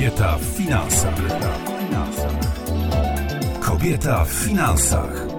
Kobieta w finansach. Kobieta w finansach.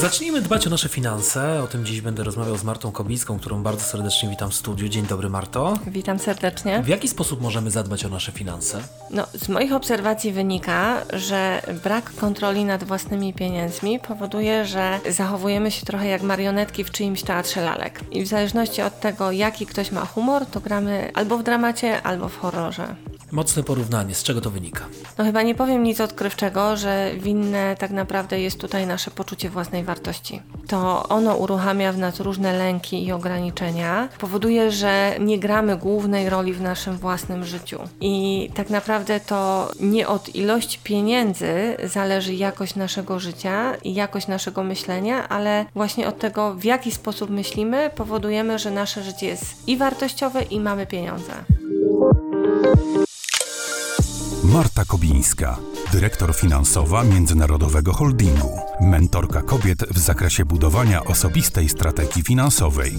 Zacznijmy dbać o nasze finanse. O tym dziś będę rozmawiał z Martą Kobicką, którą bardzo serdecznie witam w studiu. Dzień dobry, Marto. Witam serdecznie. W jaki sposób możemy zadbać o nasze finanse? No, z moich obserwacji wynika, że brak kontroli nad własnymi pieniędzmi powoduje, że zachowujemy się trochę jak marionetki w czyimś teatrze lalek. I w zależności od tego, jaki ktoś ma humor, to gramy albo w dramacie, albo w horrorze. Mocne porównanie. Z czego to wynika? No chyba nie powiem nic odkrywczego, że winne tak naprawdę jest tutaj nasze poczucie własnej wartości. To ono uruchamia w nas różne lęki i ograniczenia, powoduje, że nie gramy głównej roli w naszym własnym życiu. I tak naprawdę to nie od ilości pieniędzy zależy jakość naszego życia i jakość naszego myślenia, ale właśnie od tego, w jaki sposób myślimy, powodujemy, że nasze życie jest i wartościowe, i mamy pieniądze. Marta Kobińska, dyrektor finansowa Międzynarodowego Holdingu, mentorka kobiet w zakresie budowania osobistej strategii finansowej.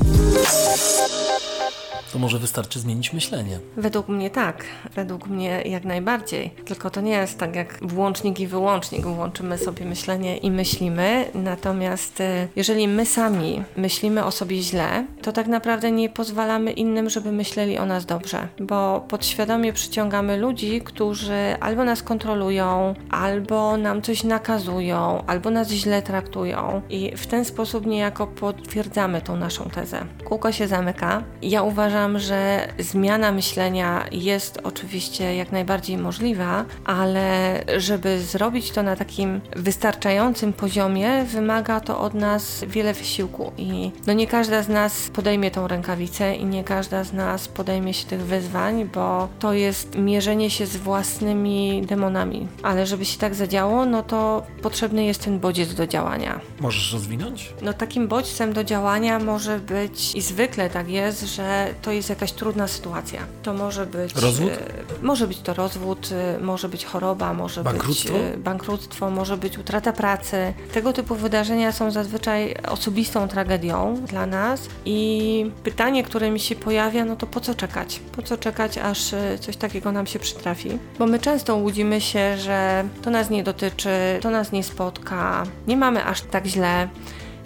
To może wystarczy zmienić myślenie. Według mnie tak, według mnie jak najbardziej. Tylko to nie jest tak jak włącznik i wyłącznik. Włączymy sobie myślenie i myślimy. Natomiast y, jeżeli my sami myślimy o sobie źle, to tak naprawdę nie pozwalamy innym, żeby myśleli o nas dobrze. Bo podświadomie przyciągamy ludzi, którzy albo nas kontrolują, albo nam coś nakazują, albo nas źle traktują. I w ten sposób niejako potwierdzamy tą naszą tezę. Kółko się zamyka. Ja uważam, uważam, że zmiana myślenia jest oczywiście jak najbardziej możliwa, ale żeby zrobić to na takim wystarczającym poziomie, wymaga to od nas wiele wysiłku i no nie każda z nas podejmie tą rękawicę i nie każda z nas podejmie się tych wyzwań, bo to jest mierzenie się z własnymi demonami. Ale żeby się tak zadziało, no to potrzebny jest ten bodziec do działania. Możesz rozwinąć? No takim bodźcem do działania może być i zwykle tak jest, że to jest jakaś trudna sytuacja. To może być. Rozwód? E, może być to rozwód, e, może być choroba, może bankructwo? być e, bankructwo, może być utrata pracy. Tego typu wydarzenia są zazwyczaj osobistą tragedią dla nas i pytanie, które mi się pojawia, no to po co czekać? Po co czekać, aż coś takiego nam się przytrafi? Bo my często łudzimy się, że to nas nie dotyczy, to nas nie spotka, nie mamy aż tak źle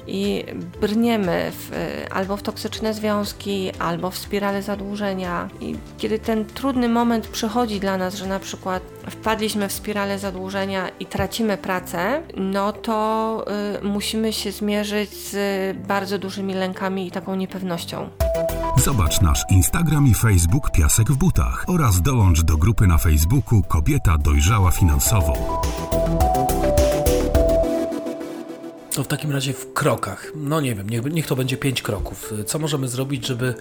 i brniemy w, albo w toksyczne związki, albo w spirale zadłużenia. I kiedy ten trudny moment przychodzi dla nas, że na przykład wpadliśmy w spirale zadłużenia i tracimy pracę, no to y, musimy się zmierzyć z bardzo dużymi lękami i taką niepewnością. Zobacz nasz Instagram i Facebook Piasek w butach oraz dołącz do grupy na Facebooku Kobieta dojrzała finansowo. To w takim razie w krokach. No nie wiem, niech, niech to będzie pięć kroków. Co możemy zrobić, żeby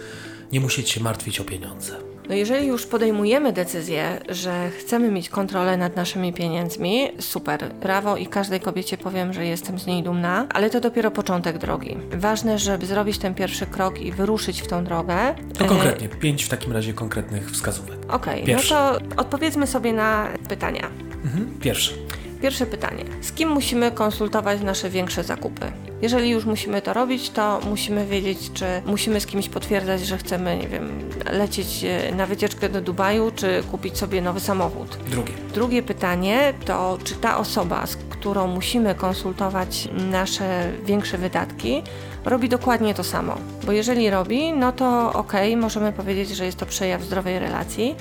nie musieć się martwić o pieniądze? No jeżeli już podejmujemy decyzję, że chcemy mieć kontrolę nad naszymi pieniędzmi, super, brawo i każdej kobiecie powiem, że jestem z niej dumna, ale to dopiero początek drogi. Ważne, żeby zrobić ten pierwszy krok i wyruszyć w tą drogę. To konkretnie, pięć w takim razie konkretnych wskazówek. Okej, okay, no to odpowiedzmy sobie na pytania. Mhm, pierwszy. Pierwsze pytanie. Z kim musimy konsultować nasze większe zakupy? Jeżeli już musimy to robić, to musimy wiedzieć, czy musimy z kimś potwierdzać, że chcemy, nie wiem, lecieć e, na wycieczkę do Dubaju, czy kupić sobie nowy samochód. Drugie. Drugie pytanie to, czy ta osoba, z którą musimy konsultować nasze większe wydatki, robi dokładnie to samo. Bo jeżeli robi, no to okej, okay, możemy powiedzieć, że jest to przejaw zdrowej relacji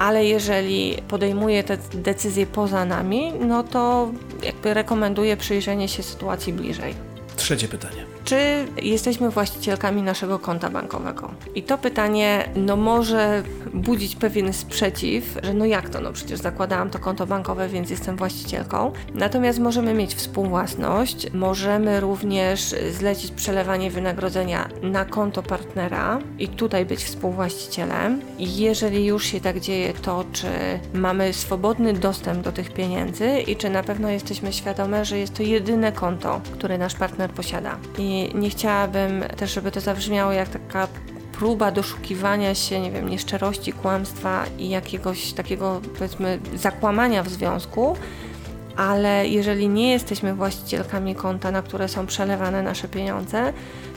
ale jeżeli podejmuje te decyzje poza nami, no to jakby rekomenduję przyjrzenie się sytuacji bliżej. Trzecie pytanie czy jesteśmy właścicielkami naszego konta bankowego? I to pytanie no może budzić pewien sprzeciw, że no jak to, no przecież zakładałam to konto bankowe, więc jestem właścicielką. Natomiast możemy mieć współwłasność, możemy również zlecić przelewanie wynagrodzenia na konto partnera i tutaj być współwłaścicielem. Jeżeli już się tak dzieje, to czy mamy swobodny dostęp do tych pieniędzy i czy na pewno jesteśmy świadome, że jest to jedyne konto, które nasz partner posiada. I nie chciałabym też, żeby to zabrzmiało jak taka próba doszukiwania się, nie wiem, nieszczerości, kłamstwa i jakiegoś takiego, powiedzmy, zakłamania w związku, ale jeżeli nie jesteśmy właścicielkami konta, na które są przelewane nasze pieniądze,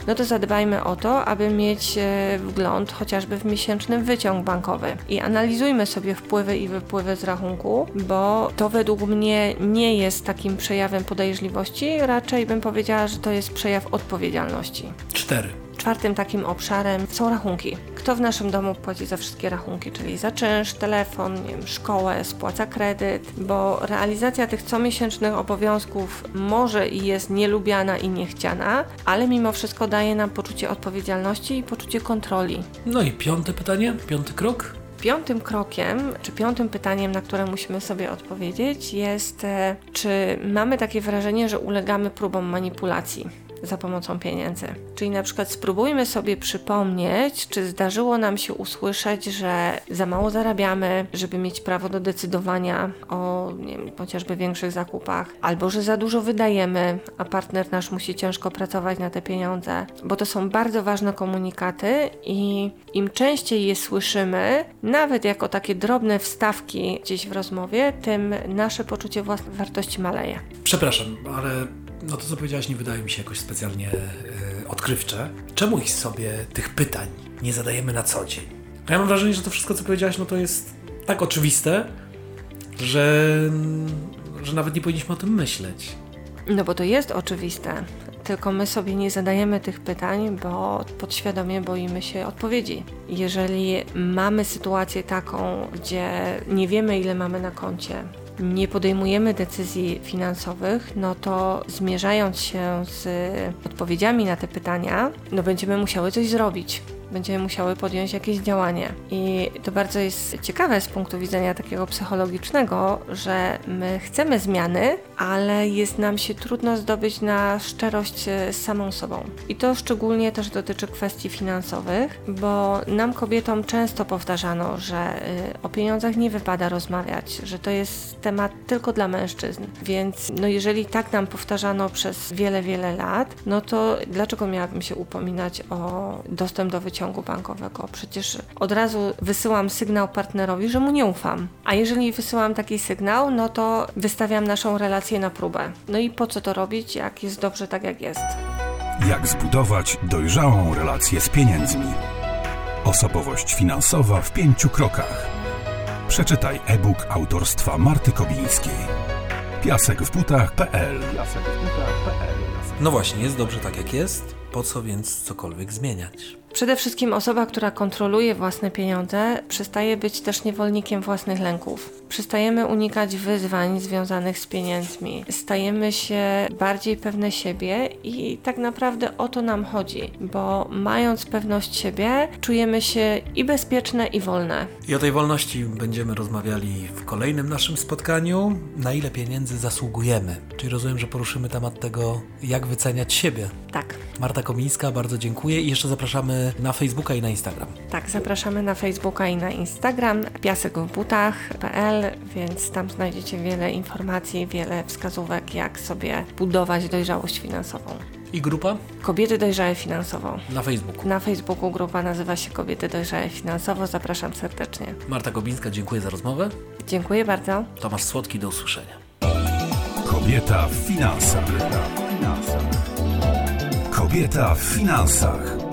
no to zadbajmy o to, aby mieć e, wgląd chociażby w miesięczny wyciąg bankowy i analizujmy sobie wpływy i wypływy z rachunku, bo to według mnie nie jest takim przejawem podejrzliwości, raczej bym powiedziała, że to jest przejaw odpowiedzialności. Cztery. Czwartym takim obszarem są rachunki. Kto w naszym domu płaci za wszystkie rachunki, czyli za czynsz, telefon, nie wiem, szkołę, spłaca kredyt, bo realizacja tych comiesięcznych obowiązków może i jest nielubiana i niechciana, ale mimo wszystko daje nam poczucie odpowiedzialności i poczucie kontroli. No i piąte pytanie, piąty krok. Piątym krokiem, czy piątym pytaniem, na które musimy sobie odpowiedzieć, jest, e, czy mamy takie wrażenie, że ulegamy próbom manipulacji za pomocą pieniędzy. Czyli na przykład spróbujmy sobie przypomnieć, czy zdarzyło nam się usłyszeć, że za mało zarabiamy, żeby mieć prawo do decydowania o nie wiem, chociażby większych zakupach, albo że za dużo wydajemy, a partner nasz musi ciężko pracować na te pieniądze, bo to są bardzo ważne komunikaty i im częściej je słyszymy, nawet jako takie drobne wstawki gdzieś w rozmowie, tym nasze poczucie własnej wartości maleje. Przepraszam, ale no to co powiedziałaś nie wydaje mi się jakoś specjalnie yy, odkrywcze. Czemu ich sobie tych pytań nie zadajemy na co dzień? Ja mam wrażenie, że to wszystko co powiedziałaś, no to jest tak oczywiste, że, że nawet nie powinniśmy o tym myśleć. No bo to jest oczywiste, tylko my sobie nie zadajemy tych pytań, bo podświadomie boimy się odpowiedzi. Jeżeli mamy sytuację taką, gdzie nie wiemy ile mamy na koncie, nie podejmujemy decyzji finansowych, no to zmierzając się z odpowiedziami na te pytania, no będziemy musiały coś zrobić będziemy musiały podjąć jakieś działanie. I to bardzo jest ciekawe z punktu widzenia takiego psychologicznego, że my chcemy zmiany, ale jest nam się trudno zdobyć na szczerość z samą sobą. I to szczególnie też dotyczy kwestii finansowych, bo nam kobietom często powtarzano, że y, o pieniądzach nie wypada rozmawiać, że to jest temat tylko dla mężczyzn. Więc no jeżeli tak nam powtarzano przez wiele, wiele lat, no to dlaczego miałabym się upominać o dostęp do wyciągu ciągu bankowego. Przecież od razu wysyłam sygnał partnerowi, że mu nie ufam. A jeżeli wysyłam taki sygnał, no to wystawiam naszą relację na próbę. No i po co to robić, jak jest dobrze tak, jak jest? Jak zbudować dojrzałą relację z pieniędzmi? Osobowość finansowa w pięciu krokach. Przeczytaj e-book autorstwa Marty Kobińskiej. Piasek w butach.pl No właśnie, jest dobrze tak jak jest. Po co więc cokolwiek zmieniać? Przede wszystkim osoba, która kontroluje własne pieniądze, przestaje być też niewolnikiem własnych lęków. Przestajemy unikać wyzwań związanych z pieniędzmi. Stajemy się bardziej pewne siebie i tak naprawdę o to nam chodzi, bo mając pewność siebie, czujemy się i bezpieczne, i wolne. I o tej wolności będziemy rozmawiali w kolejnym naszym spotkaniu. Na ile pieniędzy zasługujemy? Czyli rozumiem, że poruszymy temat tego, jak wyceniać siebie. Tak. Marta Komińska, bardzo dziękuję i jeszcze zapraszamy na Facebooka i na Instagram. Tak, zapraszamy na Facebooka i na Instagram piasek w butach.pl, więc tam znajdziecie wiele informacji, wiele wskazówek, jak sobie budować dojrzałość finansową. I grupa? Kobiety dojrzałe finansowo. Na Facebooku. Na Facebooku grupa nazywa się Kobiety dojrzałe finansowo. Zapraszam serdecznie. Marta Kobińska, dziękuję za rozmowę. Dziękuję bardzo. Tomasz Słodki, do usłyszenia. Kobieta w finansach. Kobieta w finansach.